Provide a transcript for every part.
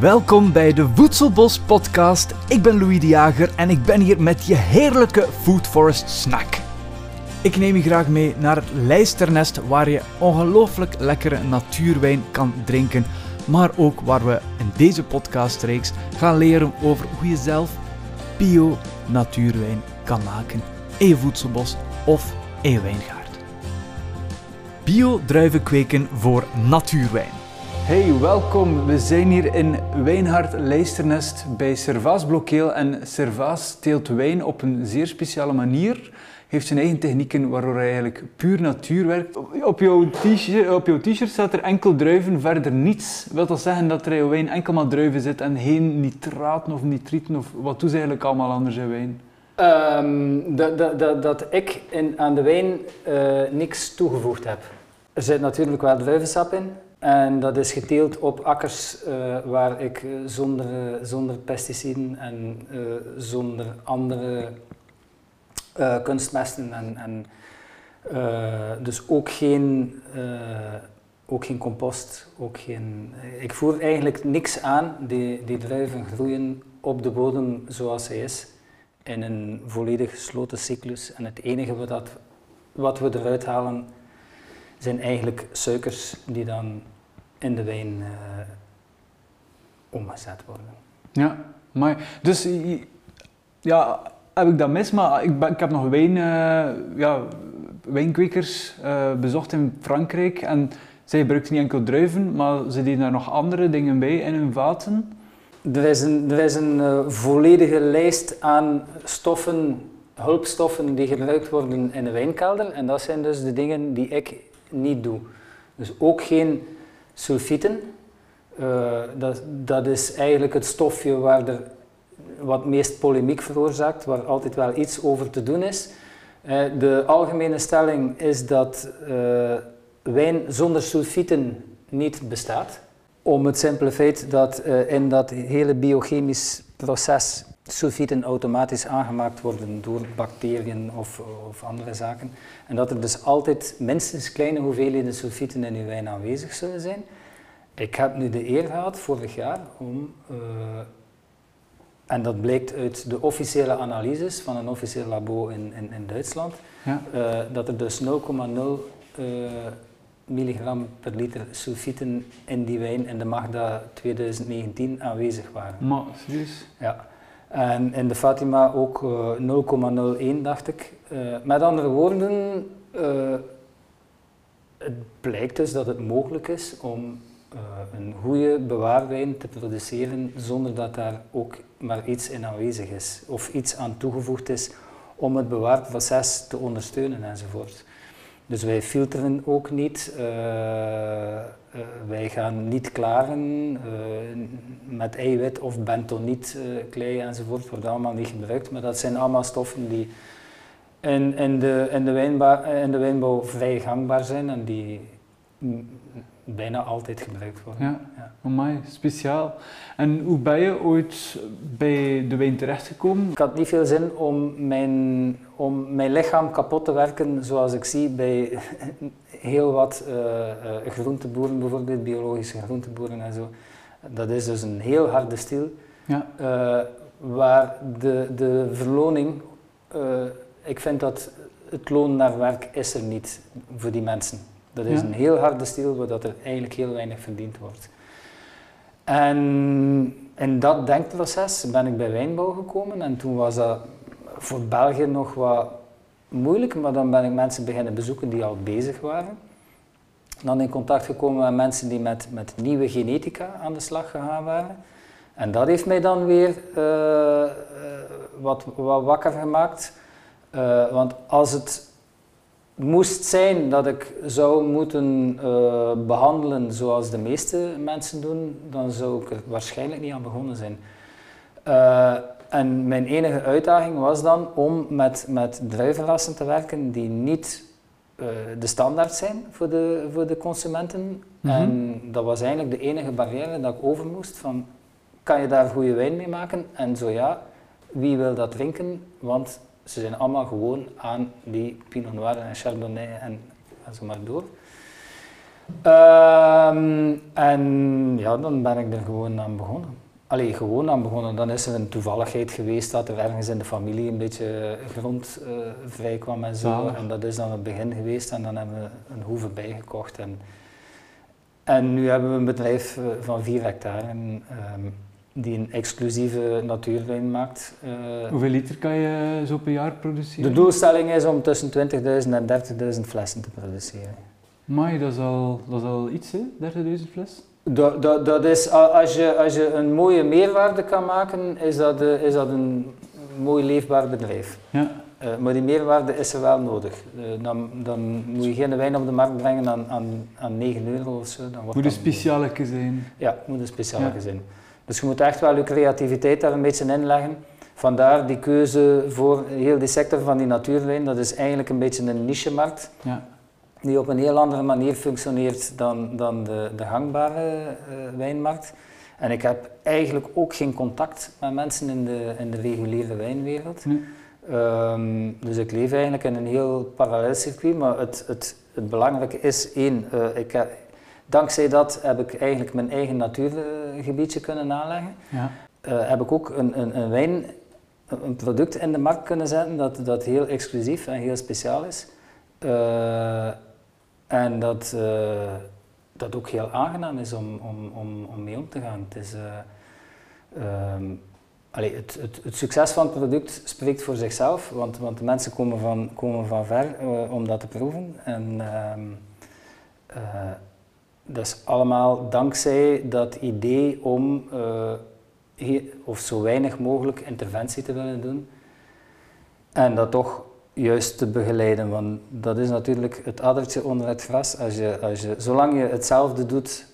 Welkom bij de Voedselbos podcast. Ik ben Louis de Jager en ik ben hier met je heerlijke Food Forest snack. Ik neem je graag mee naar het Lijsternest waar je ongelooflijk lekkere natuurwijn kan drinken, maar ook waar we in deze podcastreeks gaan leren over hoe je zelf bio natuurwijn kan maken in je voedselbos of in je wijngaard. Bio druiven kweken voor natuurwijn. Hey, welkom. We zijn hier in Wijnhart Lijsternest bij Servaas Blokkeel. En Servaas teelt wijn op een zeer speciale manier. Heeft zijn eigen technieken waardoor hij eigenlijk puur natuur werkt. Op jouw t-shirt staat er enkel druiven, verder niets. Wil dat zeggen dat er in wijn enkel maar druiven zit en geen nitraten of nitrieten? Of wat doen eigenlijk allemaal anders in wijn? Um, dat, dat, dat, ik in, aan de wijn uh, niks toegevoegd heb. Er zit natuurlijk wel druivensap in, en dat is geteeld op akkers uh, waar ik zonder, zonder pesticiden en zonder andere kunstmesten en, en dus ook geen, ook geen compost, ook geen, ik voer eigenlijk niks aan. Die, die druiven groeien op de bodem zoals hij is in een volledig gesloten cyclus. En het enige wat, wat we eruit halen zijn eigenlijk suikers die dan in de wijn uh, omgezet worden. Ja, maar dus ja, heb ik dat mis, maar ik, ik heb nog wijn, uh, ja, wijnkwekers uh, bezocht in Frankrijk en zij gebruikten niet enkel druiven, maar ze deden daar nog andere dingen bij in hun vaten. Er is een, er is een volledige lijst aan stoffen, hulpstoffen die gebruikt worden in de wijnkelder en dat zijn dus de dingen die ik niet doe. Dus ook geen sulfieten. Uh, dat, dat is eigenlijk het stofje waar er wat meest polemiek veroorzaakt, waar altijd wel iets over te doen is. Uh, de algemene stelling is dat uh, wijn zonder sulfieten niet bestaat. Om het simpele feit dat in dat hele biochemisch proces sulfieten automatisch aangemaakt worden door bacteriën of, of, andere zaken. En dat er dus altijd minstens kleine hoeveelheden sulfieten in uw wijn aanwezig zullen zijn. Ik heb nu de eer gehad vorig jaar om, uh, en dat blijkt uit de officiële analyses van een officieel labo in, in, in Duitsland, ja. uh, dat er dus 0,0 uh, milligram per liter sulfieten in die wijn in de Magda 2019 aanwezig waren. Maar, serieus? Ja. En in de Fatima ook 0,01 dacht ik. met andere woorden, het blijkt dus dat het mogelijk is om een goede bewaarwijn te produceren zonder dat daar ook maar iets in aanwezig is of iets aan toegevoegd is om het bewaarproces te ondersteunen enzovoort. Dus wij filteren ook niet, wij gaan niet klaren met eiwit of bentoniet klei enzovoort, wordt allemaal niet gebruikt, maar dat zijn allemaal stoffen die in, in, de, in, de, wijnbouw, in de wijnbouw vrij gangbaar zijn en die bijna altijd gebruikt worden. Ja, ja. Amai, speciaal. En hoe ben je ooit bij de wijn terechtgekomen? Ik had niet veel zin om mijn, om mijn lichaam kapot te werken zoals ik zie bij heel wat uh, uh, groenteboeren, bijvoorbeeld biologische groenteboeren en zo. Dat is dus een heel harde stil, ja. Uh, waar de, de verloning, ik vind dat het loon naar werk is er niet voor die mensen. Dat is een heel harde stil, waar dat er eigenlijk heel weinig verdiend wordt. En in dat denkproces ben ik bij wijnbouw gekomen en toen was dat voor België nog wat moeilijk, maar dan ben ik mensen beginnen bezoeken die al bezig waren. Dan in contact gekomen met mensen die met, met nieuwe genetica aan de slag gegaan waren. En dat heeft mij dan weer uh, wat, wat wakker gemaakt. Uh, want als het moest zijn dat ik zou moeten behandelen zoals de meeste mensen doen, dan zou ik er waarschijnlijk niet aan begonnen zijn. En mijn enige uitdaging was dan om met, met druivenrassen te werken die niet uh, de standaard zijn voor de, voor de consumenten. Mhm. En dat was eigenlijk de enige barrière dat ik over moest van, kan je daar goede wijn mee maken? En zo ja, wie wil dat drinken? Want ze zijn allemaal gewoon aan die Pinot Noir en Chardonnay en zo maar door. Ehm, en ja, dan ben ik er gewoon aan begonnen. Allee, gewoon aan begonnen. Dan is er een toevalligheid geweest dat er ergens in de familie een beetje grond uh, vrij kwam en zo. Zalig. En dat is dan het begin geweest en dan hebben we een hoeve bijgekocht. En, en nu hebben we een bedrijf eh, van 4 hectare en, ehm, die een exclusieve natuurwijn maakt. Eh, Hoeveel liter kan je zo per jaar produceren? de doelstelling is om tussen 20.000 en 30.000 flessen te produceren. Maar dat is al, dat is al iets, hè? 30.000 fles? Dat, dat, dat is, als, je, als je een mooie meerwaarde kan maken, is dat, eh, is dat een mooi leefbaar bedrijf. Ja. Eh, maar die meerwaarde is er wel nodig. Eh, dan, dan moet je geen wijn op de markt brengen aan, aan, aan 9 euro of zo. Dan wordt Moet een specialeke zijn. Ja, moet een speciale Ja. zijn. Dus je moet echt wel je creativiteit daar een beetje in leggen. Vandaar die keuze voor heel die sector van die natuurwijn. Dat is eigenlijk een beetje een nichemarkt Ja. Die op een heel andere manier functioneert dan, dan de, de gangbare eh, wijnmarkt. En ik heb eigenlijk ook geen contact met mensen in de, in de reguliere wijnwereld. Nee. Ehm, dus ik leef eigenlijk in een heel parallel circuit, maar het, het, het belangrijke is één, eh, ik heb, dankzij dat heb ik eigenlijk mijn eigen natuurgebiedje kunnen aanleggen. Ja. Eh, heb ik ook een, een, een wijn, een product in de markt kunnen zetten dat, dat heel exclusief en heel speciaal is. En dat, eh, dat ook heel aangenaam is om, om, om, om mee om te gaan. Het, is, eh, ehm, het, het, het succes van het product spreekt voor zichzelf, want, want de mensen komen van, komen van ver eh, om dat te proeven. En, ehm, eh, dat is allemaal dankzij dat idee om of zo weinig mogelijk interventie te willen doen. En dat toch juist te begeleiden, want dat is natuurlijk het addertje onder het gras. Als je, als je, zolang je hetzelfde doet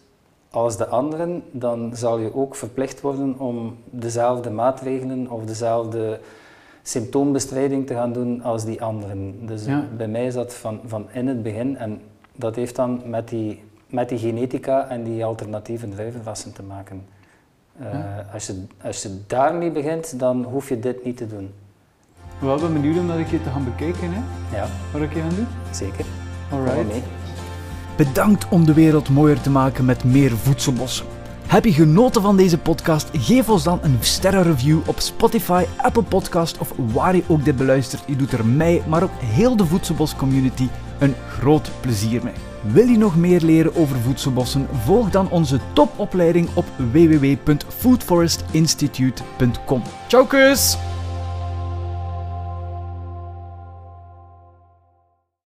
als de anderen, dan zal je ook verplicht worden om dezelfde maatregelen of dezelfde symptoombestrijding te gaan doen als die anderen. Dus Ja. bij mij is dat van, van in het begin en dat heeft dan met die, met die genetica en die alternatieve druivenrassen te maken. Eh, Ja. als, je, als je daarmee begint, dan hoef je dit niet te doen. Wel, ben benieuwd om dat een keer te gaan bekijken, hè? Ja, Wat ik gaan doen. zeker. Alright. mee. Bedankt om de wereld mooier te maken met meer voedselbossen. Heb je genoten van deze podcast? Geef ons dan een sterrenreview op Spotify, Apple Podcast of waar je ook dit beluistert. Je doet er mij, maar ook heel de Voedselbos community een groot plezier mee. Wil je nog meer leren over voedselbossen? Volg dan onze topopleiding op www.foodforestinstitute.com. Ciao kus!